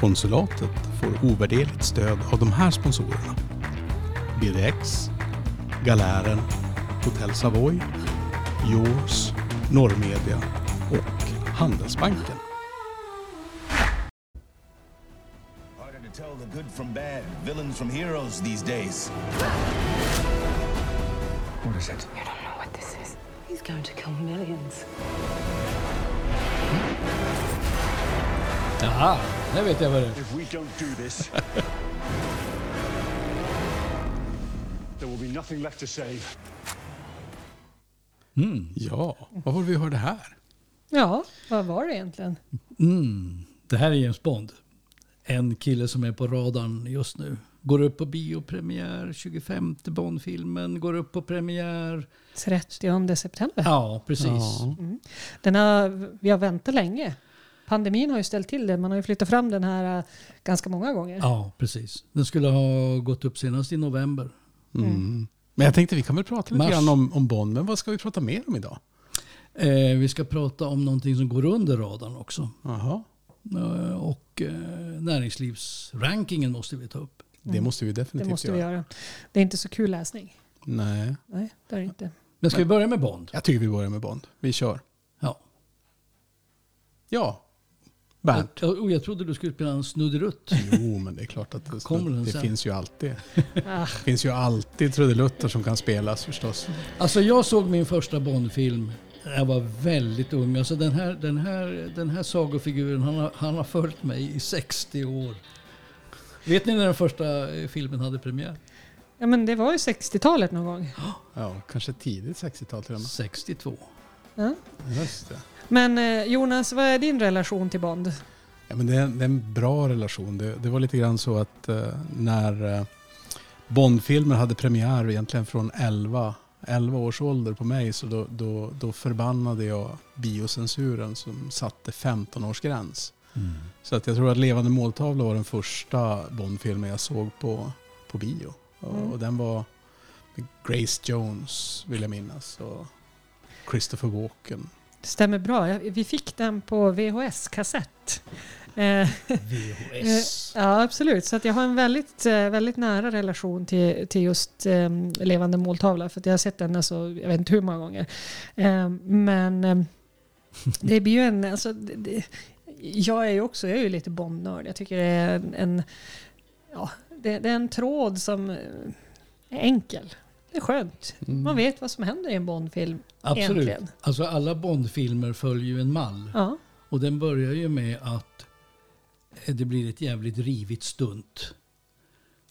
Konsulatet får ovärderligt stöd av de här sponsorerna. BDX, Galären, Hotell Savoy, Yours, Norrmedia och Handelsbanken. Harder to tell the good from bad, villains from heroes these days. What is it? I don't know what this is. He's going to kill millions. Jaha, det vet jag vad det är. If we don't do this, there will be nothing left to save. Ja, vad var det vi hörde här? Ja, vad var det egentligen? Mm, det här är James Bond. En kille som är på radarn just nu. Går upp på biopremiär, 25 Bond-filmen, går upp på premiär. 30 september. Ja, precis. Ja. Den har, vi har väntat länge. Pandemin har ju ställt till det. Man har ju flyttat fram den här äh, ganska många gånger. Ja, precis. Den skulle ha gått upp senast i november. Mm. Men jag tänkte vi kan väl prata lite Mars. grann om, om Bond, men vad ska vi prata mer om idag? Eh, vi ska prata om någonting som går under radarn också. Jaha, Eh, och eh, näringslivsrankingen måste vi ta upp. det måste vi Det definitivt måste vi göra. göra. Det är inte så kul läsning. Nej, Nej, det är det inte. Men ska vi börja med Bond? jag tycker vi börjar med Bond. Vi kör. Ja. Ja, Bernt. Jag, och jag trodde du skulle spela en snudderutt. Jo, men det är klart att det, Kommer det finns ju alltid. Ah, Det finns ju alltid trudelutter som kan spelas förstås. Alltså jag såg min första Bondfilm när jag var väldigt ung. Alltså den här, den här, den här sagofiguren, han har, han har följt mig i 60 år. Vet ni när den första eh, filmen hade premiär? ja, men det var ju 60-talet någon gång. Ja, kanske tidigt 60-tal till och med. 62. Ja. Just det. Men eh, Jonas, vad är din relation till Bond? Ja, men det, är, det är en bra relation. Det, det var lite grann så att eh, när eh, Bondfilmer hade premiär egentligen från 11, 11 års ålder på mig så då, då, då förbannade jag biocensuren som satte 15 års gräns. Så att jag tror att Levande måltavla var den första Bondfilmen jag såg på, på bio. Och, Mm. och den var Grace Jones vill jag minnas och Christopher Walken. Det stämmer bra. Vi fick den på VHS-kassett. Eh, VHS. ja, absolut. Så att jag har en väldigt, eh, väldigt nära relation till, till just eh, Levande måltavla. För att jag har sett den alltså, jag vet inte hur många gånger. Eh, men eh, det blir ju en... Alltså, det, det, jag är ju också jag är ju lite Bond-nörd. Jag tycker det är en... en ja, det, det är en tråd som eh, är enkel. Det är skönt. Mm. Man vet vad som händer i en Bond-film. Absolut. Egentligen. Alltså alla Bondfilmer följer ju en mall. Ja. Och den börjar ju med att eh, det blir ett jävligt rivigt stunt.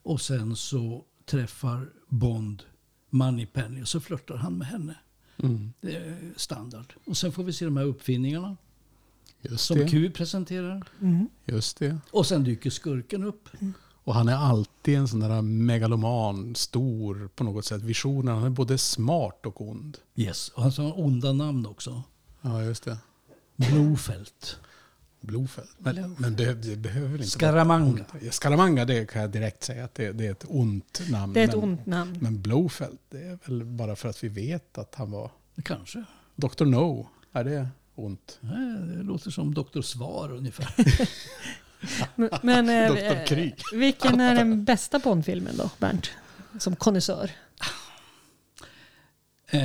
Och sen så träffar Bond Moneypenny och så flörtar han med henne. Mm. Det är standard. Och sen får vi se de här uppfinningarna Just, som det, Q presenterar. Mm. just det. Och sen dyker skurken upp. Och han är alltid en sån där megaloman, stor på något sätt. Visionen, han är både smart och ond. Yes, och han har onda namn också. Ja, just det. Blofeld. Blofeld. Men, men det, det behöver inte Scaramanga. vara ont. Scaramanga, det kan jag direkt säga att det, det är ett ont namn. Det är ett men, ont namn. Men Blofeld, det är väl bara för att vi vet att han var Kanske. Dr. No. Är det ont? Nej, Det låter som Doktor Svar ungefär. Men, men eh, vilken är den bästa Bond-filmen då, Bernt? Som konnässör. Eh,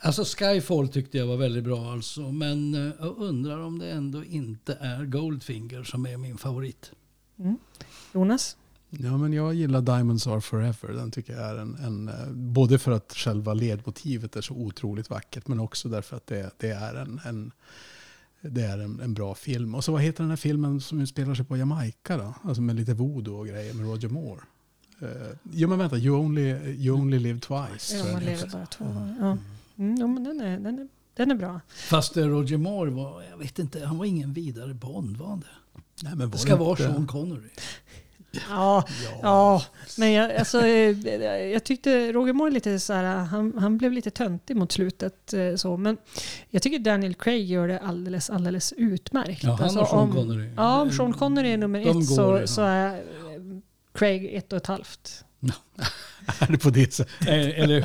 alltså Skyfall tyckte jag var väldigt bra alltså. Men eh, jag undrar om det ändå inte är Goldfinger som är min favorit. Jonas? Ja, men jag gillar Diamonds Are Forever. Den tycker jag är en, en... eh, Både för att själva ledmotivet är så otroligt vackert, men också därför att det, det är en... en det är en, en bra film. Och så vad heter den här filmen som spelar sig på Jamaica då? Alltså med lite voodoo och grejer med Roger Moore. Uh, jo men vänta, You Only, you only Live Twice. Ja, man lever bara två gånger. Ja. Mm, ja, men den är, den, är, den är bra. Fast eh, Roger Moore var, jag vet inte, han var ingen vidare Bond var han det? Nej, men var Det ska vara inte- Sean Connery. Ja, ja. men jag, alltså, eh, jag tyckte Roger Moore lite så här, han, han blev lite töntig mot slutet. eh, Så, men jag tycker Daniel Craig gör det alldeles, alldeles utmärkt. Ja, han Alltså, och Sean om- Connery. Ja, om Sean Connery är nummer De ett går, så, ja. så är eh, Craig ett och ett halvt. Är det på det sättet? Eller,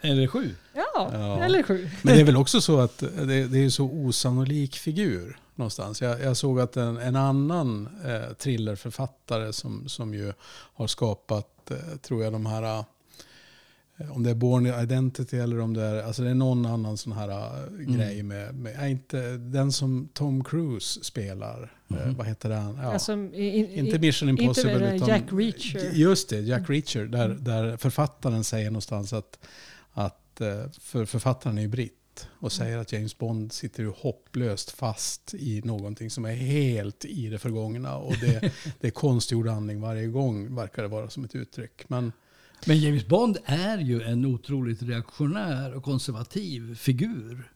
eller sju. Ja, Ja, Ja. eller sju. Men det är väl också så att det, det är så osannolik figur någonstans. Jag, jag såg att en, en annan eh, thrillerförfattare som, som ju har skapat, eh, tror jag, de här eh, om det är Born Identity eller om det är, alltså det är någon annan sån här eh, grej med, med inte den som Tom Cruise spelar. Eh, vad heter den? Ja. Alltså, i, i, Inte Mission Impossible inte utan... Jack Reacher. Just det, Jack Reacher. Där, där författaren säger någonstans att, att för författaren är ju britt och säger att James Bond sitter ju hopplöst fast i någonting som är helt i det förgångna. Och det, det är konstgjord andning varje gång, verkar det vara som ett uttryck. Men Men James Bond är ju en otroligt reaktionär och konservativ figur.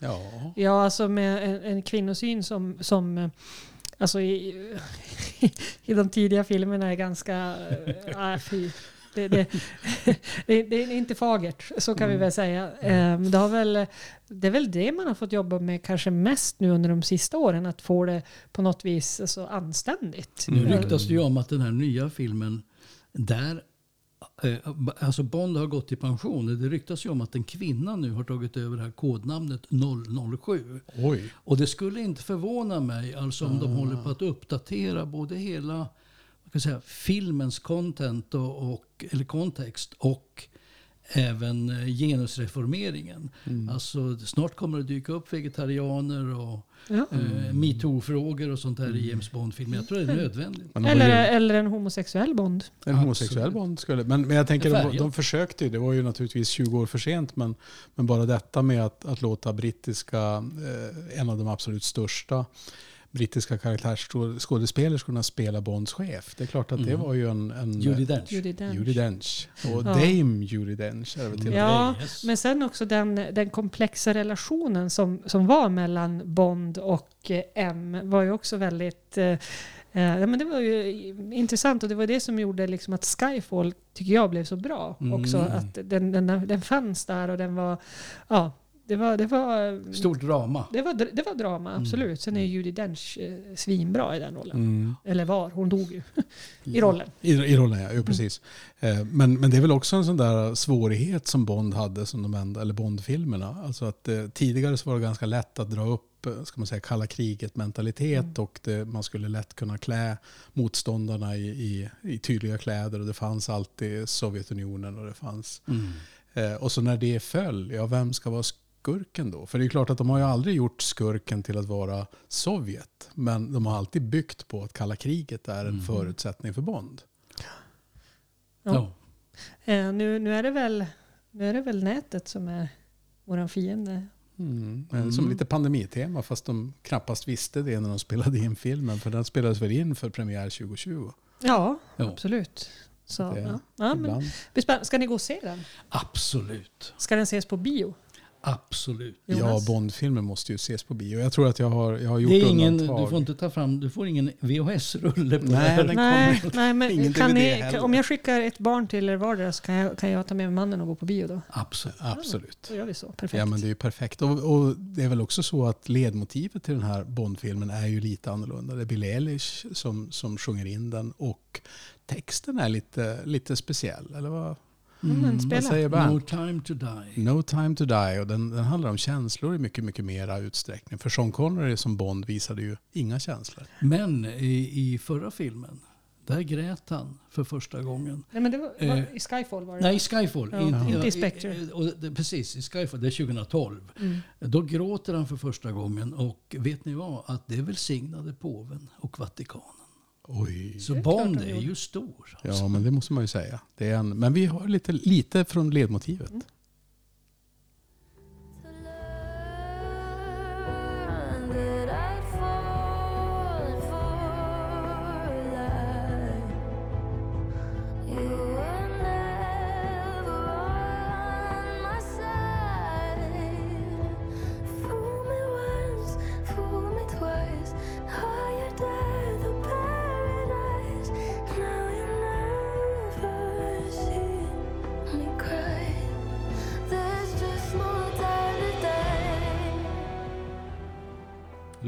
ja, Ja, alltså med en, en kvinnosyn som, som eh, alltså i, i de tidiga filmerna är ganska... Äh, fy. Det, det, det, det är inte fagert, så kan vi väl säga. Ehm, Det, har väl, det är väl det man har fått jobba med kanske mest nu under de sista åren, att få det på något vis alltså, anständigt. Nu ryktas det ju om att den här nya filmen, där eh, Alltså Bond har gått i pension. Det ryktas ju om att en kvinna nu har tagit över det här kodnamnet 007. oj. Och det skulle inte förvåna mig alltså om de håller på att uppdatera både hela kan säga, filmens content och, och, eller kontext och även eh, genusreformeringen. Alltså, snart kommer det dyka upp vegetarianer och Ja. eh, metoo-frågor och sånt där i James Bond-filmer. Jag tror det är nödvändigt. Eller, ju- eller en homosexuell Bond. En homosexuell Bond skulle... Men, men jag tänker, de, de försökte ju, det var ju naturligtvis 20 år för sent, men, men bara detta med att, att låta brittiska, eh, en av de absolut största brittiska karaktärsskådespelerskorna spela Bonds chef. Det är klart att det var ju en... en Judi Dench. Judi Dench. Judi Dench. Och Ja. Dame Judi Dench är det till. Ja, Yes. men sen också den, den komplexa relationen som, som var mellan Bond och eh, M var ju också väldigt... Eh, eh, ja, men det var ju intressant och det var det som gjorde liksom att Skyfall, tycker jag, blev så bra. Också att den, den, den fanns där och den var... Ja, det var... Det var Stort drama. det var, det var drama, absolut. Sen är ju Judi Dench eh, svinbra i den rollen. Mm. Eller var, hon dog ju i rollen. I, I rollen ja, jo, precis. Eh, Men, men det är väl också en sån där svårighet som Bond hade, som de enda, eller Bond-filmerna. Alltså att eh, tidigare så var det ganska lätt att dra upp eh, ska man säga, kalla kriget-mentalitet och det, man skulle lätt kunna klä motståndarna i, i, i tydliga kläder och det fanns alltid Sovjetunionen och det fanns... Eh, och så när det föll, ja vem ska vara skurken då? För det är klart att de har ju aldrig gjort skurken till att vara Sovjet. Men de har alltid byggt på att kalla kriget är en förutsättning för Bond. Ja. Ja. Eh, nu, nu, är det väl, nu är det väl nätet som är våran fiende. Mm. Eh, Som lite pandemitema fast de knappast visste det när de spelade in filmen. För den spelades väl in för premiär 2020. Ja, Ja. absolut. Så, Det- ja. Ja, men, ska ni gå och se den? Absolut. Ska den ses på bio? Absolut. Ja, Jonas? Bondfilmer måste ju ses på bio. Jag tror att jag har, jag har gjort Det är ingen, undantag. du får inte ta fram, du får ingen VHS-rulle på Nej, det den Nej, nej men ingen kan ni, heller. om jag skickar ett barn till er vardera så kan jag, kan jag ta med mig mannen och gå på bio då? Absolut. Absolut. Så gör vi så. Perfekt. Ja, men det är ju perfekt. Och, och det är väl också så att ledmotivet till den här Bondfilmen är ju lite annorlunda. Det är Bill Eilish som, som sjunger in den och texten är lite, lite speciell. Eller vad, Mm, men vad spela. säger No Bernt? time to die. No time to die. Och den, den handlar om känslor i mycket, mycket mera utsträckning. För Sean Connery som Bond visade ju inga känslor. Men i, i förra filmen, där grät han för första gången. Nej, men det var, Eh, var, I Skyfall var det. Nej, i Skyfall. Ja, inte i Spectre. i- och det, precis, i Skyfall. Det är 2012. Mm. Då gråter han för första gången. Och vet ni vad? Att det välsignade påven och Vatikanen. Oj. Så Bond är ju stor. Alltså. Ja, men det måste man ju säga. Det är en, men vi har lite, lite från ledmotivet. Mm.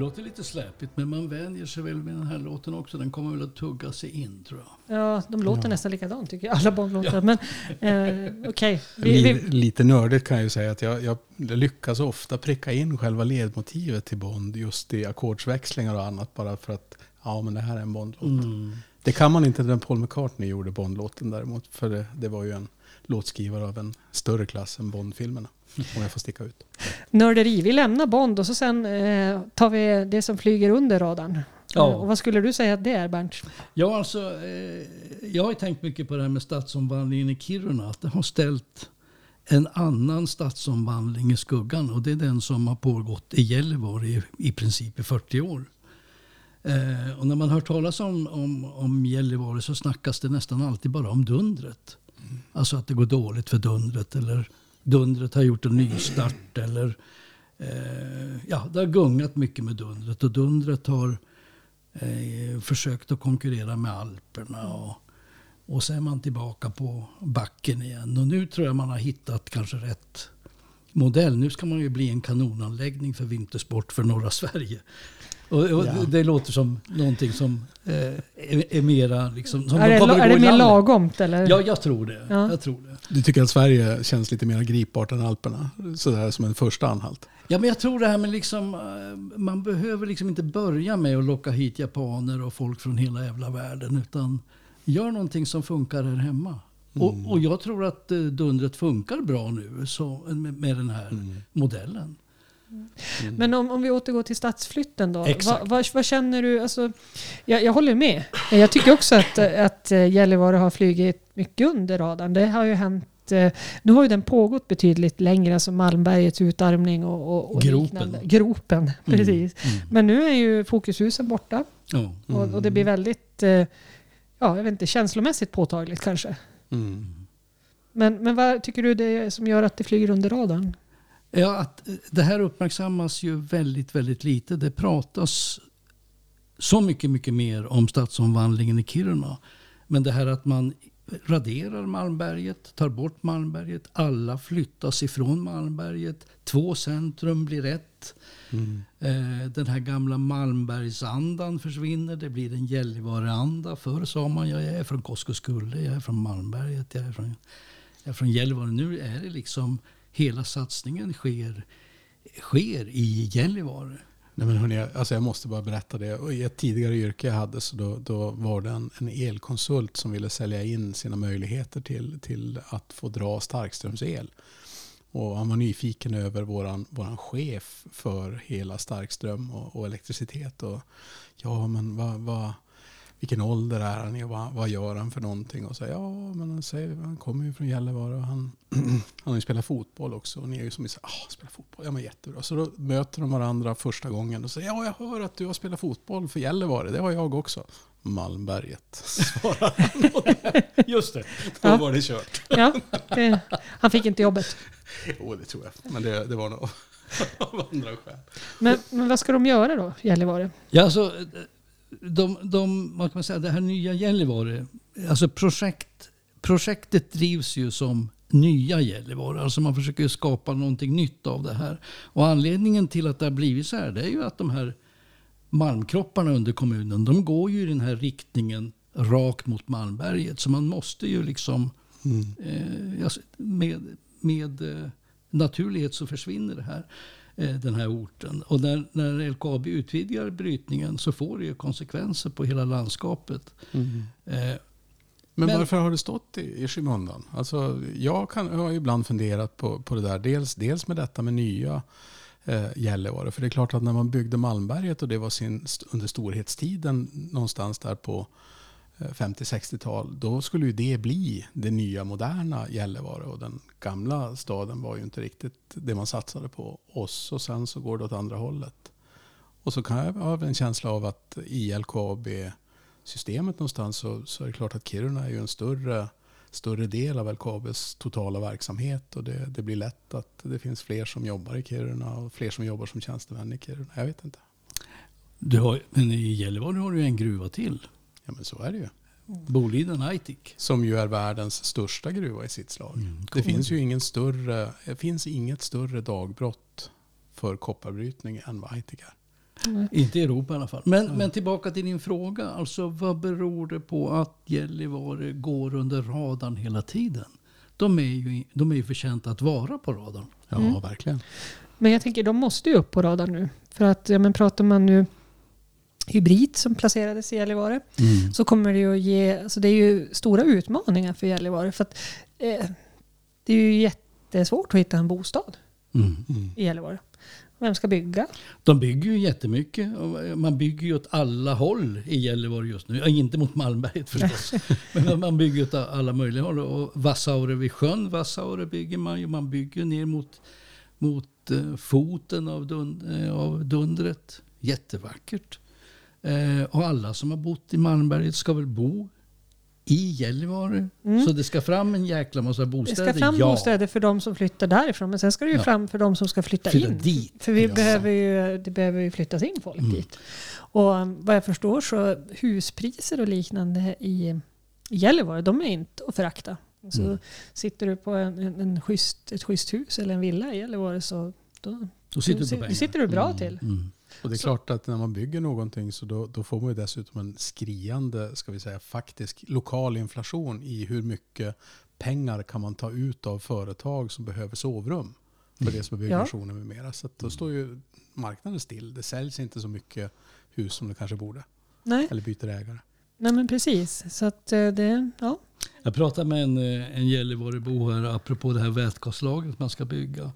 Låter lite släpigt men man vänjer sig väl med den här låten också. Den kommer väl att tugga sig in tror jag. Ja, de låter Ja. nästan likadant tycker jag, alla Bondlåtar. Men eh, okej. Vi, Li, vi, lite nördigt kan jag ju säga att jag, jag lyckas ofta pricka in själva ledmotivet till Bond just i ackordsväxlingar och annat bara för att ja men det här är en Bondlåt. Mm. Det kan man inte när Paul McCartney gjorde Bondlåten däremot för det, det var ju en låtskrivare av en större klass än Bondfilmerna. Om jag får sticka ut. nörderi, vi lämnar Bond och så sen eh, tar vi det som flyger under radarn. Ja. Eh, och vad skulle du säga att det är Bernt? Ja, alltså, eh, jag har tänkt mycket på det här med stadsomvandlingen i Kiruna. Att det har ställt en annan stadsomvandling i skuggan. Och det är den som har pågått i Gällivare i, i princip i 40 år. Eh, och när man hör talas om, om, om Gällivare så snackas det nästan alltid bara om dundret. Alltså att det går dåligt för dundret. Eller dundret har gjort en nystart. Eller, eh, ja, det har gungat mycket med dundret. Och dundret har eh, försökt att konkurrera med Alperna. Och, och så är man tillbaka på backen igen. Och nu tror jag man har hittat kanske rätt modell. Nu ska man ju bli en kanonanläggning för vintersport för norra Sverige. Och, och Ja. Det låter som någonting som eh, är, är mera liksom... Som är de det, kommer att är det mer lagomt eller? Ja, jag tror det. Ja. Jag tror det. Du tycker att Sverige känns lite mer gripbart än Alperna? Sådär som en första anhalt. Ja, men jag tror det här med liksom, eh, man behöver liksom inte börja med att locka hit japaner och folk från hela jävla världen. Utan gör någonting som funkar här hemma. Och, och jag tror att eh, dundret funkar bra nu så, med, med den här modellen. Men om, om vi återgår till stadsflytten då. Vad, vad, vad känner du? Alltså, jag, jag håller med. Jag tycker också att, att eh, Gällivare har flugit mycket under radarn. Det har ju hänt eh, nu har ju den pågått betydligt längre, alltså Malmbergets utarmning och, och, och Gropen. liknande. Gropen. Precis. Men nu är ju fokushusen borta Ja. och, och det blir väldigt, eh, ja, jag vet inte, känslomässigt påtagligt kanske. Mm. Men, men vad tycker du det är som gör att det flyger under radarn? Ja, att eh, det här uppmärksammas ju väldigt, väldigt lite. Det pratas så mycket, mycket mer om stadsomvandlingen i Kiruna. Men det här att man raderar Malmberget, tar bort Malmberget, alla flyttas ifrån Malmberget, två centrum blir ett. Eh, Den här gamla Malmbergsandan försvinner, det blir en Gällivareanda. Förr sa man jag är från Koskuskulle, jag är från Malmberget, jag är från, jag är från Gällivare. Nu är det liksom hela satsningen sker, sker i Gällivare. Nej, men hörni, alltså jag måste bara berätta det. I ett tidigare yrke jag hade så då, då var det en, en elkonsult som ville sälja in sina möjligheter till, till att få dra starkströmsel. Och han var nyfiken över våran, våran chef för hela starkström och, och elektricitet. Och, ja, men vad, vad, vilken ålder är han i och vad, vad gör han för någonting? Och så, ja, men han, säger, han kommer ju från Gällivare och han, han har ju spelat fotboll också. Och ni är ju som i ah, spelar fotboll, ja men jättebra. Så då möter de varandra första gången och säger, ja jag hör att du har spelat fotboll för Gällivare, det har jag också. Malmberget, svarar han. Just det, då Ja. var det kört. Ja, det, han fick inte jobbet. Jo, det tror jag. Men det, det var nog av andra skäl. Men, men vad ska de göra då, Gällivare? Ja, alltså, de, de, vad kan man säga, det här nya Gällivare, alltså projekt, projektet drivs ju som nya Gällivare. Alltså man försöker skapa någonting nytt av det här. Och anledningen till att det har blivit så här, det är ju att de här malmkropparna under kommunen, de går ju i den här riktningen rakt mot Malmberget. Så man måste ju liksom, eh, alltså, med, med eh, naturlighet så försvinner det här, eh, den här orten. Och när, när LKAB utvidgar brytningen så får det ju konsekvenser på hela landskapet. Eh, Men, Men- varför har det stått i, i skymundan? Alltså, jag, kan, jag har ibland funderat på, på det där. Dels, dels med detta med nya eh, Gällivare. För det är klart att när man byggde Malmberget och det var sin, under storhetstiden någonstans där på eh, Eh, 50-60-tal. Då skulle ju det bli det nya moderna Gällivare. Och den gamla staden var ju inte riktigt det man satsade på oss. Och sen så går det åt andra hållet. Och så kan jag ha en känsla av att i LKAB systemet någonstans så, så är det klart att Kiruna är ju en större, större del av LKABs totala verksamhet och det, det blir lätt att det finns fler som jobbar i Kiruna och fler som jobbar som tjänstemän i Kiruna. Jag vet inte. du har, men i Gällivare har du en gruva till. Ja men så är det ju. Boliden Aitik. Som ju är världens största gruva i sitt slag. det finns ju ingen större, det finns inget större dagbrott för kopparbrytning än vad Aitik är. Inte i Europa i alla fall. Men, men tillbaka till din fråga. Alltså vad beror det på att Gällivare går under radarn hela tiden? De är ju, de är ju förtjänta att vara på radarn. Ja, Mm. verkligen. Men jag tänker, de måste ju upp på radarn nu. För att, ja, men pratar man nu hybrid som placerades i Gällivare så kommer det ju att ge, alltså det är ju stora utmaningar för Gällivare. För att, eh, det är ju jättesvårt att hitta en bostad Mm. i Gällivare. Vem ska bygga? De bygger ju jättemycket. Man bygger ju åt alla håll i Gällivare just nu. Ja, inte mot Malmberget förstås. Men man bygger åt alla möjliga håll. Och Vassaure vid sjön, Vassaure bygger man ju. Man bygger ner mot, mot eh, foten av, dun, eh, av dundret. Jättevackert. Eh, och alla som har bott i Malmberget ska väl bo i Gällivare. Så det ska fram en jäkla massa Mm. Det bostäder. ska fram ja. bostäder för de som flyttar därifrån. Men sen ska det ju Ja. fram för de som ska flytta, Flytta in. dit. För vi Ja. Mm. behöver ju, det behöver ju flyttas in folk dit. Och um, vad jag förstår så huspriser och liknande i, Gällivare, de är inte att förakta. Så Mm. sitter du på en, en, en schysst, ett schysst hus eller en villa i Gällivare så då, Då sitter du då sitter du bra till. Och det är klart att när man bygger någonting så då, då får man ju dessutom en skriande, ska vi säga, faktisk lokal inflation i hur mycket pengar kan man ta ut av företag som behöver sovrum för det som är byggnationer med mera. Så att då står ju marknaden still. Det säljs inte så mycket hus som det kanske borde. Nej, Eller byter ägare. nej men precis. Så att eh, det, ja. Jag pratade med en, eh, en Gällivarebo här apropå det här vätgaslagret man ska bygga.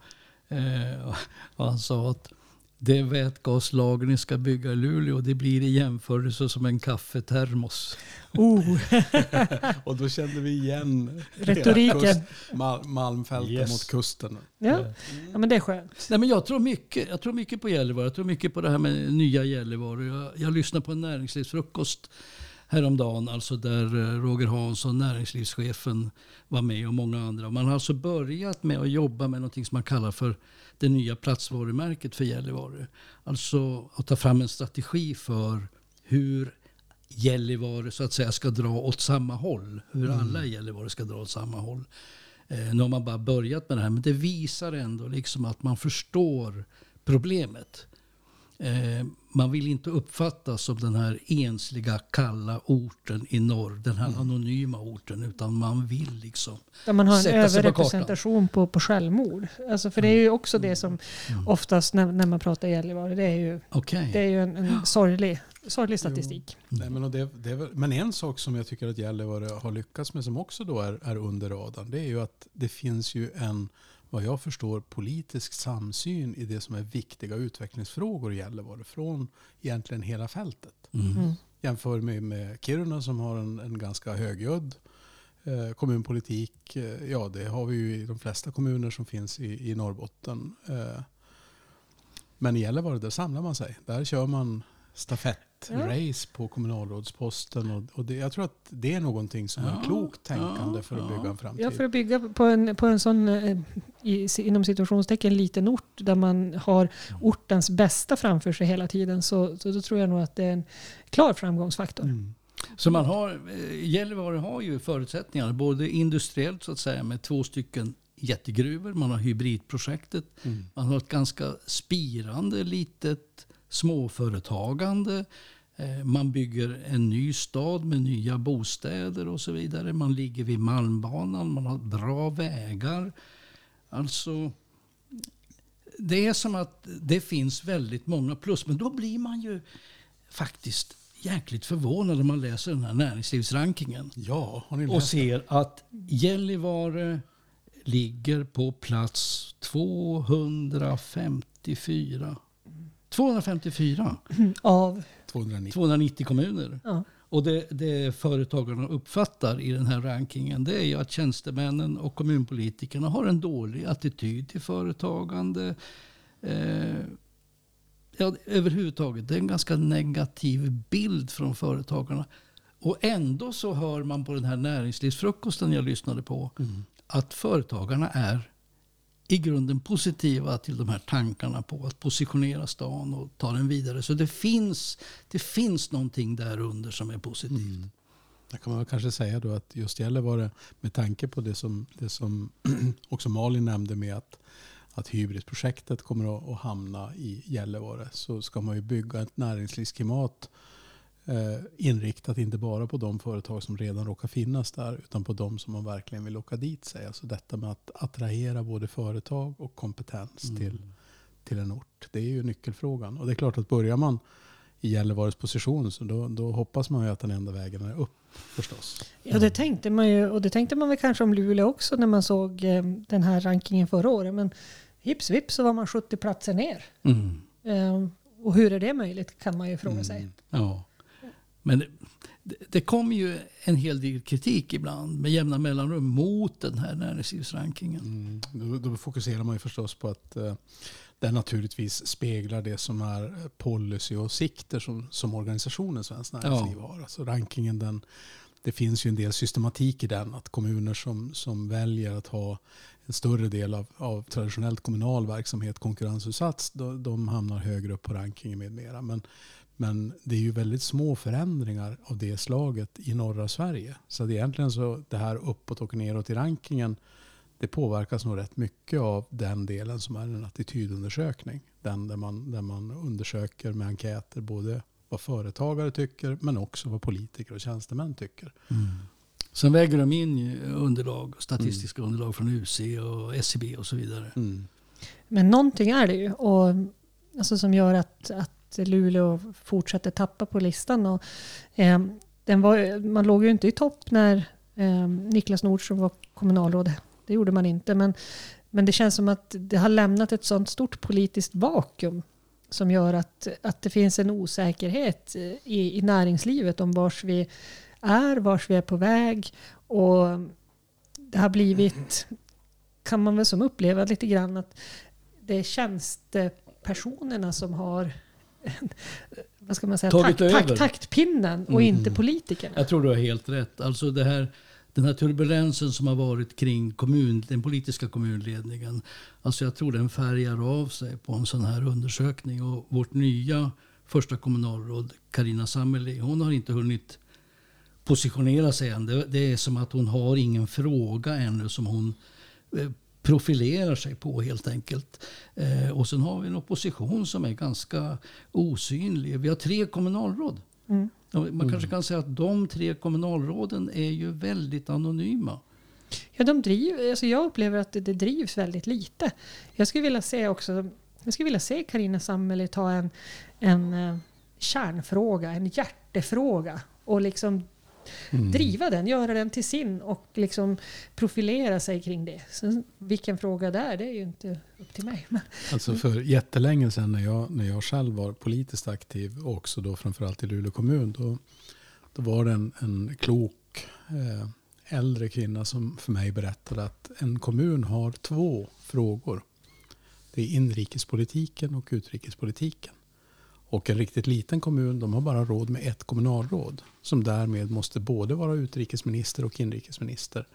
Eh, och han sa att det vätgaslager ni ska bygga i Luleå det blir i jämförelse som en kaffetermos. Oh, Och då kände vi igen Retoriken. kust- Mal- Malmfälten Yes. mot kusten. ja. ja, men det är skönt. Nej, men jag, tror mycket, jag tror mycket på Gällivare. Jag tror mycket på det här med nya Gällivare. Jag, jag lyssnade på en näringslivsfrukost häromdagen. Alltså där eh, Roger Hansson, näringslivschefen, var med och många andra. Man har alltså börjat med att jobba med något som man kallar för det nya platsvarumärket för Gällivare. Alltså att ta fram en strategi för hur Gällivare så att säga ska dra åt samma håll. Hur alla i Gällivare ska dra åt samma håll. Eh, nu har man bara börjat med det här men det visar ändå liksom att man förstår problemet. Eh, man vill inte uppfattas som den här ensliga kalla orten i norr, den här anonyma orten, utan man vill liksom Där man har en sig på överrepresentation på, på självmord. Alltså för det är ju också det som Mm. oftast när, när man pratar Gällivare, det är ju, Okej. det är ju en, en sorglig, sorglig statistik. Nej, men, det, det är väl, men en sak som jag tycker att Gällivare har lyckats med som också då är, är under radarn. Det är ju att det finns ju en, vad jag förstår, politisk samsyn i det som är viktiga utvecklingsfrågor i Gällivare. Från egentligen hela fältet. Mm. Jämför med, med Kiruna som har en, en ganska högljudd eh, kommunpolitik. Eh, ja, det har vi ju i de flesta kommuner som finns i, i Norrbotten. Eh, men i Gällivare, där samlar man sig. Där kör man stafettrace på kommunalrådsposten. Och, och det, jag tror att det är någonting som är Ja, klokt tänkande ja, för att ja. bygga en framtid. Ja, för att bygga på en, på en sån, eh, i, inom situationstecken, liten ort där man har ortens bästa framför sig hela tiden så, så då tror jag nog att det är en klar framgångsfaktor. Mm. Så man har, eh, Gällivare har ju förutsättningar, både industriellt så att säga med två stycken jättegruvor, man har hybridprojektet, Mm. man har ett ganska spirande litet småföretagande, Eh, Man bygger en ny stad med nya bostäder och så vidare. Man ligger vid Malmbanan, man har bra vägar. Alltså, det är som att det finns väldigt många plus. Men då blir man ju faktiskt jäkligt förvånad när man läser den här näringslivsrankingen. Ja, Och ser att Gällivare ligger på plats 254. 254. Av, 290? 290 kommuner. ja. Och det, det företagarna uppfattar i den här rankingen det är ju att tjänstemännen och kommunpolitikerna har en dålig attityd till företagande. Eh, ja, överhuvudtaget, det är en ganska negativ bild från företagarna. Och ändå så hör man på den här näringslivsfrukosten jag lyssnade på att företagarna är i grunden positiva till de här tankarna på att positionera stan och ta den vidare. Så det finns, det finns någonting där under som är positivt. Mm. Där kan man kanske säga då att just Gällivare, med tanke på det som, det som också Malin nämnde med att, att hybridprojektet kommer att, att hamna i Gällivare så ska man ju bygga ett näringslivsklimat eh, inriktat inte bara på de företag som redan råkar finnas där utan på de som man verkligen vill locka dit sig. Alltså detta med att attrahera både företag och kompetens till, till en ort. Det är ju nyckelfrågan. Och det är klart att börjar man i Gällivares position så då, då hoppas man ju att den enda vägen är upp förstås. Ja, det tänkte man ju. Och det tänkte man väl kanske om Luleå också när man såg eh, den här rankingen förra året. Men hips vips så var man 70 platser ner. Mm. Eh, och hur är det möjligt kan man ju fråga sig. Mm. Ja. Men det, det kommer ju en hel del kritik ibland med jämna mellanrum mot den här näringslivsrankingen. Mm. Då, då fokuserar man ju förstås på att eh, den naturligtvis speglar det som är policyåsikter som, som organisationen Svenskt Näringsliv har. Alltså rankingen den, det finns ju en del systematik i den. Att kommuner som, som väljer att ha en större del av, av traditionellt kommunal verksamhet konkurrensutsatt, de, de hamnar högre upp på rankingen med mera. Men, men det är ju väldigt små förändringar av det slaget i norra Sverige. Så att egentligen så det här uppåt och neråt i rankingen det påverkas nog rätt mycket av den delen som är en attitydundersökning. Den där man, där man undersöker med enkäter både vad företagare tycker men också vad politiker och tjänstemän tycker. Sen väger de in underlag, statistiska underlag från UC och SCB och så vidare. Mm. Men någonting är det ju. Och, alltså, som gör att, att Luleå fortsätter tappa på listan. Och, eh, den var, man låg ju inte i topp när eh, Niklas Nordström var kommunalråd. Det gjorde man inte. Men, men det känns som att det har lämnat ett sånt stort politiskt vakuum som gör att, att det finns en osäkerhet i, i näringslivet om vars vi är, vars vi är på väg. Och det har blivit, kan man väl som uppleva lite grann att det är tjänstepersonerna som har vad ska man säga, Tagit takt, takt, taktpinnen och inte politikerna. Jag tror du har helt rätt. Alltså det här, den här turbulensen som har varit kring kommun, den politiska kommunledningen. Alltså jag tror den färgar av sig på en sån här undersökning. Och vårt nya första kommunalråd, Karina Sammeli, hon har inte hunnit positionera sig än. Det, det är som att hon har ingen fråga ännu som hon eh, profilerar sig på helt enkelt. Eh, och sen har vi en opposition som är ganska osynlig. Vi har tre kommunalråd. Mm. Man kanske kan säga att de tre kommunalråden är ju väldigt anonyma. Ja, de driv, alltså jag upplever att det, det drivs väldigt lite. Jag skulle vilja se också, jag skulle vilja se Karina Sammeli ta en, en eh, kärnfråga, en hjärtefråga och liksom driva den, göra den till sin och liksom profilera sig kring det. Sen, vilken fråga det är, det är ju inte upp till mig. Alltså för jättelänge sedan när jag, när jag själv var politiskt aktiv också då framförallt i Luleå kommun. Då, då var det en, en klok eh, äldre kvinna som för mig berättade att en kommun har två frågor. Det är inrikespolitiken och utrikespolitiken. Och en riktigt liten kommun de har bara råd med ett kommunalråd. Som därmed måste både vara utrikesminister och inrikesminister.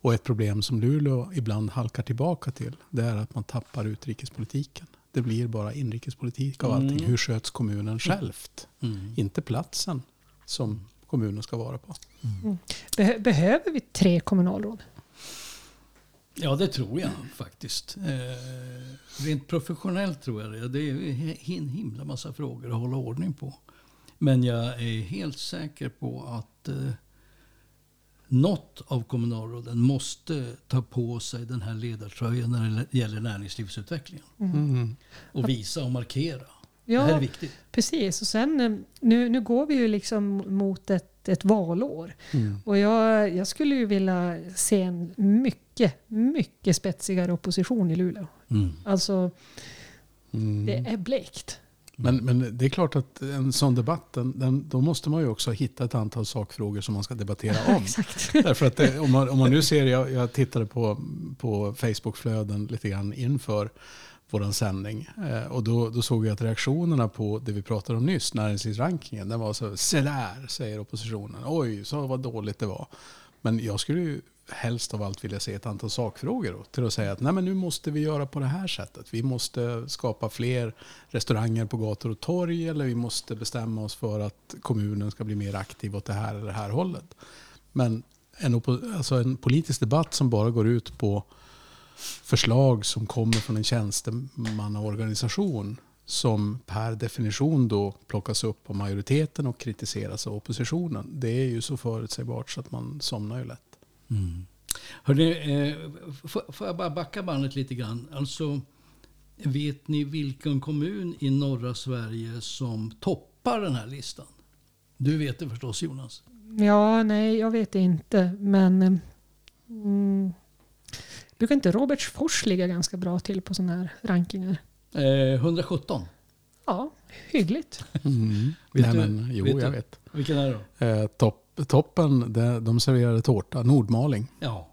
Och ett problem som Luleå ibland halkar tillbaka till. Det är att man tappar utrikespolitiken. Det blir bara inrikespolitik av allting. Hur sköts kommunen självt? Inte platsen som kommunen ska vara på. beh, behöver vi tre kommunalråd? Ja, det tror jag faktiskt. Eh, rent professionellt tror jag det. Det är en himla massa frågor att hålla ordning på. Men jag är helt säker på att eh, något av kommunalråden måste ta på sig den här ledartröjan när det gäller näringslivsutvecklingen. Mm. Och visa och markera. Ja, Det här är viktigt. Precis, och sen eh, nu, nu går vi ju liksom mot ett, ett valår. Och jag, jag skulle ju vilja se en mycket, mycket spetsigare opposition i Luleå. Mm. Alltså, Mm. det är blekt. Men, men det är klart att en sån debatt, den, den, då måste man ju också hitta ett antal sakfrågor som man ska debattera om. Exakt. Därför att det, om, man, om man nu ser, jag, jag tittade på, på Facebookflöden lite grann inför vår sändning. Eh, och då, då såg jag att reaktionerna på det vi pratade om nyss, näringslivsrankingen, den var så se där, säger oppositionen. Oj, så vad dåligt det var. Men jag skulle ju helst av allt vilja se ett antal sakfrågor då, till att säga att nej, men nu måste vi göra på det här sättet. Vi måste skapa fler restauranger på gator och torg eller vi måste bestämma oss för att kommunen ska bli mer aktiv åt det här eller det här hållet. Men en, alltså en politisk debatt som bara går ut på förslag som kommer från en tjänstemannaorganisation som per definition då plockas upp av majoriteten och kritiseras av oppositionen. Det är ju så förutsägbart så att man somnar ju lätt. Hörrni, eh, får, jag bara backa bandet lite grann? Alltså, vet ni vilken kommun i norra Sverige som toppar den här listan? Du vet det förstås Jonas? Ja, nej, jag vet inte. Men mm, brukar inte Robertsfors ligga ganska bra till på sådana här rankingar? Eh, 117. Ja, hyggligt. Vet Nej, du- men, jo, vet du? jag vet. Vilken är det då? Eh, topp, toppen, det, de serverade tårta, Nordmaling. Ja.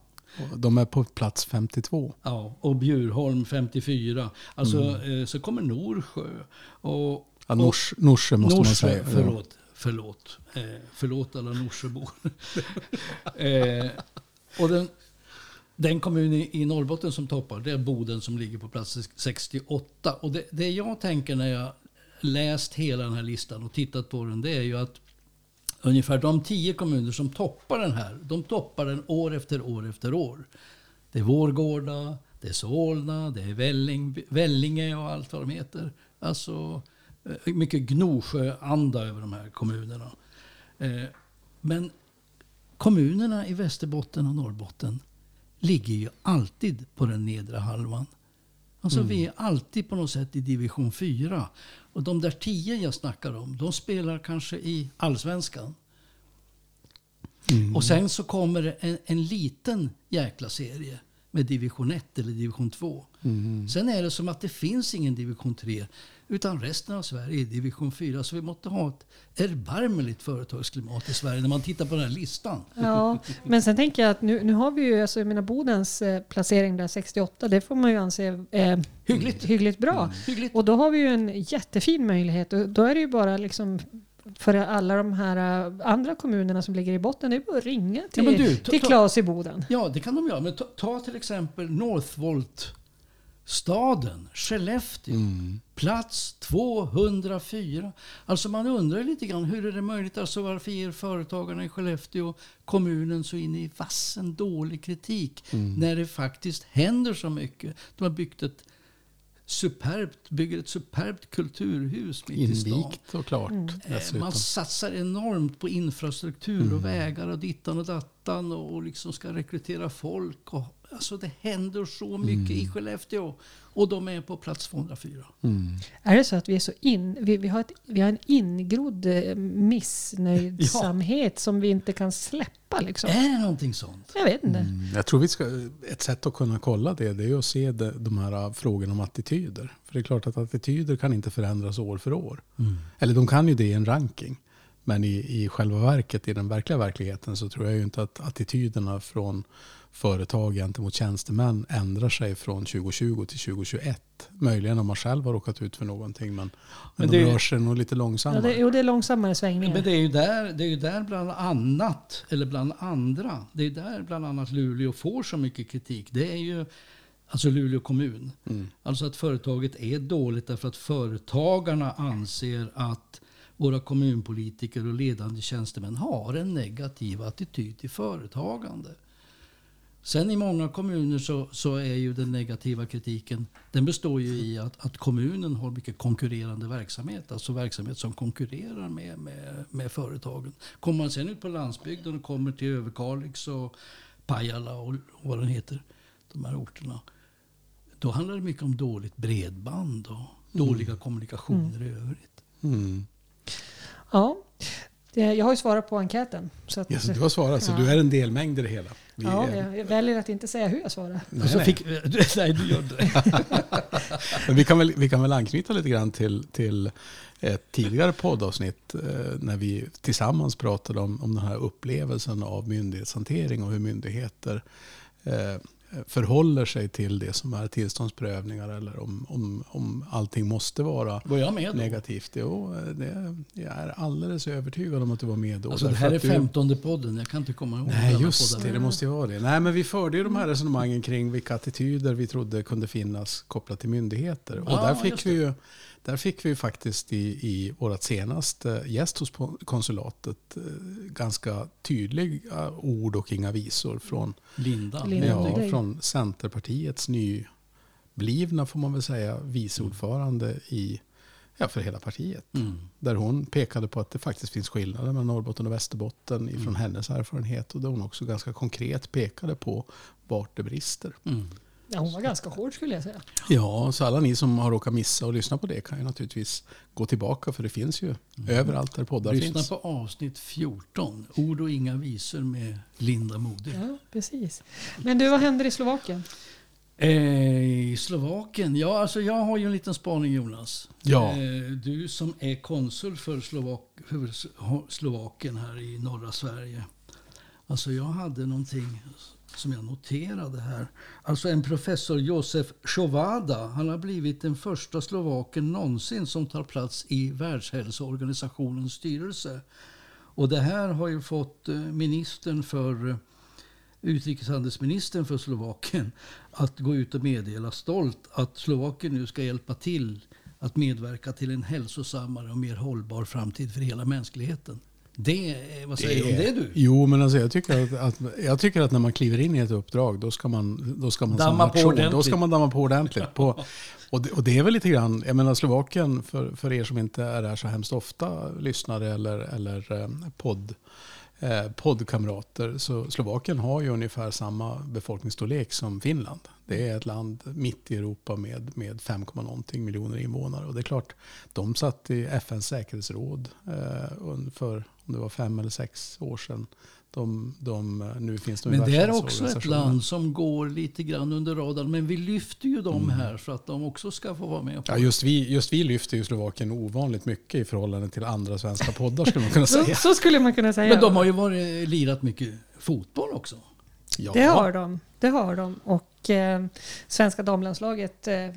De är på plats 52. Ja, och Bjurholm 54. Alltså, eh, så kommer Norsjö. Och, Ja, Nors, Norsjö måste man Norsjö, säga. förlåt. Förlåt. Eh, förlåt alla Norsjöbor. eh, och den, den kommun i, Norrbotten som toppar, det är Boden som ligger på plats 68. Och det, det jag tänker när jag läst hela den här listan och tittat på den, det är ju att ungefär de tio kommuner som toppar den här, de toppar den år efter år efter år. Det är Vårgårda, det är Solna, det är Välling, Vällinge och allt vad de heter. Alltså eh, mycket Gnosjöanda över de här kommunerna. Eh, men kommunerna i Västerbotten och Norrbotten ligger ju alltid på den nedre halvan. Alltså vi är alltid på något sätt i division 4. Och de där tio jag snackar om, de spelar kanske i allsvenskan. Och sen så kommer det en, en liten jäkla serie med division 1 eller division 2. Sen är det som att det finns ingen division 3. Utan resten av Sverige är division 4. Så vi måste ha ett erbarmligt företagsklimat i Sverige när man tittar på den här listan. Ja, men sen tänker jag att nu, nu har vi ju, alltså jag menar Bodens eh, placering där 68, det får man ju anse eh, Hyggligt. hyggligt bra. Hyggligt. Och då har vi ju en jättefin möjlighet. Och då är det ju bara liksom för alla de här eh, andra kommunerna som ligger i botten, det är bara att ringa till, men du, ta- till Claes i Boden. Ja, det kan de göra. Men ta, ta till exempel Northvolt-staden, Skellefteå. Plats 204. Alltså man undrar lite grann, hur är det möjligt? Alltså varför ger företagarna i Skellefteå kommunen så in i vassen dålig kritik? När det faktiskt händer så mycket. De har byggt ett superbt, bygger ett superbt kulturhus mitt i stan. Invigt och klart Mm. Eh. Man satsar enormt på infrastruktur och vägar och dittan och dattan och och liksom ska rekrytera folk. Och, alltså det händer så mycket i Skellefteå. Och de är på plats 204. Är det så att vi är så in, vi, vi, har, ett, vi har en ingrodd eh, missnöjdsamhet som vi inte kan släppa liksom? Är det någonting sånt? Jag vet inte. Mm, Jag tror vi ska, ett sätt att kunna kolla det, det är att se de, de här frågorna om attityder. För det är klart att attityder kan inte förändras år för år. Eller de kan ju det i en ranking. Men i, i själva verket, i den verkliga verkligheten, så tror jag ju inte att attityderna från företag gentemot tjänstemän ändrar sig från 2020 till 2021. Möjligen om man själv har råkat ut för någonting, men, men, det- de rör sig nog lite Ja, långsammare. det, jo, det är långsammare svängningar. Men det är ju där, det är ju där bland annat, eller bland andra, det är där bland annat Luleå får så mycket kritik. Det är ju alltså Luleå kommun. Alltså att företaget är dåligt därför att företagarna anser att våra kommunpolitiker och ledande tjänstemän har en negativ attityd till företagande. Sen i många kommuner så, så är ju den negativa kritiken, den består ju i att, att kommunen har mycket konkurrerande verksamhet. Alltså verksamhet som konkurrerar med, med, med företagen. Kommer man sen ut på landsbygden och kommer till Överkalix och Pajala och, och vad den heter, de här orterna. Då handlar det mycket om dåligt bredband och dåliga kommunikationer i övrigt. Mm. Ja, jag har ju svarat på enkäten. Så att, Yes, du har svarat, så Ja. du är en delmängd i det hela. Vi ja, är- jag, väljer att inte säga hur jag svarar. Nej, Och så nej. fick, nej, du gör det. Men vi kan väl, vi kan väl anknyta lite grann till, till ett tidigare poddavsnitt eh, när vi tillsammans pratade om, om den här upplevelsen av myndighetshantering och hur myndigheter eh, förhåller sig till det som är tillståndsprövningar eller om, om, om allting måste vara Var jag med då? negativt. Jo, det, jag är alldeles övertygad om att du var med då. Alltså, det här är att du- femtonde podden, jag kan inte komma ihåg. Nej, just poddar. det. Det måste ju vara det. Nej, men vi förde ju de här resonemangen kring vilka attityder vi trodde kunde finnas kopplat till myndigheter. Och Ja, där, fick vi ju, där fick vi ju faktiskt i, i vårt senaste gäst hos konsulatet eh, ganska tydliga ord och inga visor från, Linda. Linda. ja, från Persson, Centerpartiets nyblivna, får man väl säga, vice ordförande i, ja, för hela partiet. Mm. Där hon pekade på att det faktiskt finns skillnader mellan Norrbotten och Västerbotten ifrån Mm. hennes erfarenhet. Och där hon också ganska konkret pekade på vart det brister. Mm. Ja, hon var ganska hård skulle jag säga. Ja, så alla ni som har råkat missa och lyssna på det kan ju naturligtvis gå tillbaka för det finns ju överallt där poddar Lyssna finns. på avsnitt 14. Ord och inga visor med Linda Modig. Ja, precis. Men du, vad händer i Slovakien? Eh, I Slovakien? Ja, alltså jag har ju en liten spaning Jonas. Ja. Eh, du som är konsul för, Slovak, för Slovakien här i norra Sverige. Alltså jag hade någonting som jag noterade här. Alltså en professor Josef Chovada. han har blivit den första slovaken någonsin som tar plats i Världshälsoorganisationens styrelse. Och det här har ju fått eh, ministern för eh, utrikeshandelsministern för Slovakien att gå ut och meddela stolt att Slovakien nu ska hjälpa till att medverka till en hälsosammare och mer hållbar framtid för hela mänskligheten. Det, är- vad säger du om det du? Jo, men alltså jag, tycker att, att, jag tycker att när man kliver in i ett uppdrag, då ska man, då ska man Damma på nation, Då ordentligt. ska man damma på ordentligt. På, och, det, och det är väl lite grann, jag menar Slovakien, för, för er som inte är där så hemskt ofta, lyssnare eller, eller eh, podd, eh, poddkamrater, så Slovakien har ju ungefär samma befolkningsstorlek som Finland. Det är ett land mitt i Europa med, med 5, någonting miljoner invånare. Och det är klart, de satt i FNs säkerhetsråd eh, för om det var fem eller sex år sedan. De, de, eh, nu finns de Men det är också ett land som går lite grann under radarn. Men vi lyfter ju dem här för att de också ska få vara med. På Ja, just, vi, just vi lyfter ju Slovakien ovanligt mycket i förhållande till andra svenska poddar skulle man kunna Så, säga. så skulle man kunna säga. Men de har ju varit, lirat mycket fotboll också. Ja. Det har de. Det har de. Och eh, svenska damlandslaget eh,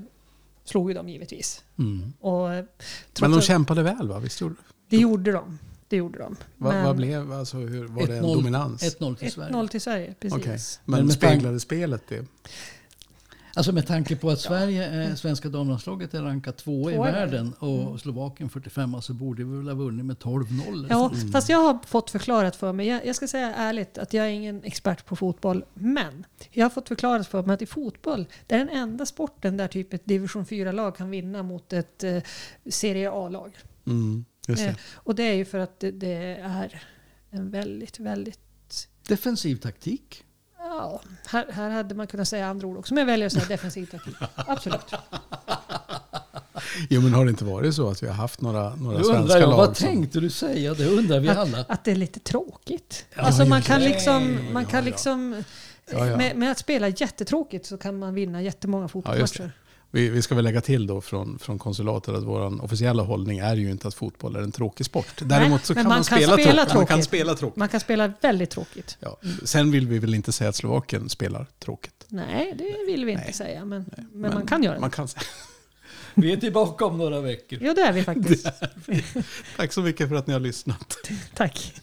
slog ju dem givetvis. Mm. Och, eh, trots Men de att- kämpade väl va? Visst gjorde Det gjorde de. Det gjorde de. vad, Men vad blev, alltså, hur, var det en 1-0 dominans? 1-0 till Sverige. 1-0 till Sverige, precis. Okej. Men Men speglade spelet det? Alltså med tanke på att Sverige är, svenska damlandslaget är rankat två i världen och Slovakien 45 så borde vi väl ha vunnit med 12-0. Ja, fast jag har fått förklarat för mig, jag, jag ska säga ärligt att jag är ingen expert på fotboll, men jag har fått förklarat för mig att i fotboll, det är den enda sporten där typ ett division 4-lag kan vinna mot ett eh, Serie A-lag. Mm, det. Eh, och det är ju för att det, det är en väldigt, väldigt Defensiv taktik. Ja, här, här hade man kunnat säga andra ord också, men jag väljer att säga defensiv taktik. Absolut. Jo men har det inte varit så att vi har haft några, några undrar svenska jag, lag vad som- tänkte du säga? Det undrar vi alla. Att, att det är lite tråkigt. Ja, alltså man kan det. liksom, man kan ja. liksom Ja, ja. Med, med att spela jättetråkigt så kan man vinna jättemånga fotbollsmatcher. Vi, vi ska väl lägga till då från, från konsulatet att vår officiella hållning är ju inte att fotboll är en tråkig sport. Däremot så men kan man, man kan spela, spela tråkigt. Man kan tråkigt. spela tråkigt. Man kan spela väldigt tråkigt. Ja. Sen vill vi väl inte säga att Slovakien spelar tråkigt. Nej, det vill vi inte Nej. säga, men, men, man kan göra Man det. kan säga. Vi är tillbaka om några veckor. Jo, det är vi faktiskt. Tack så mycket för att ni har lyssnat. Tack.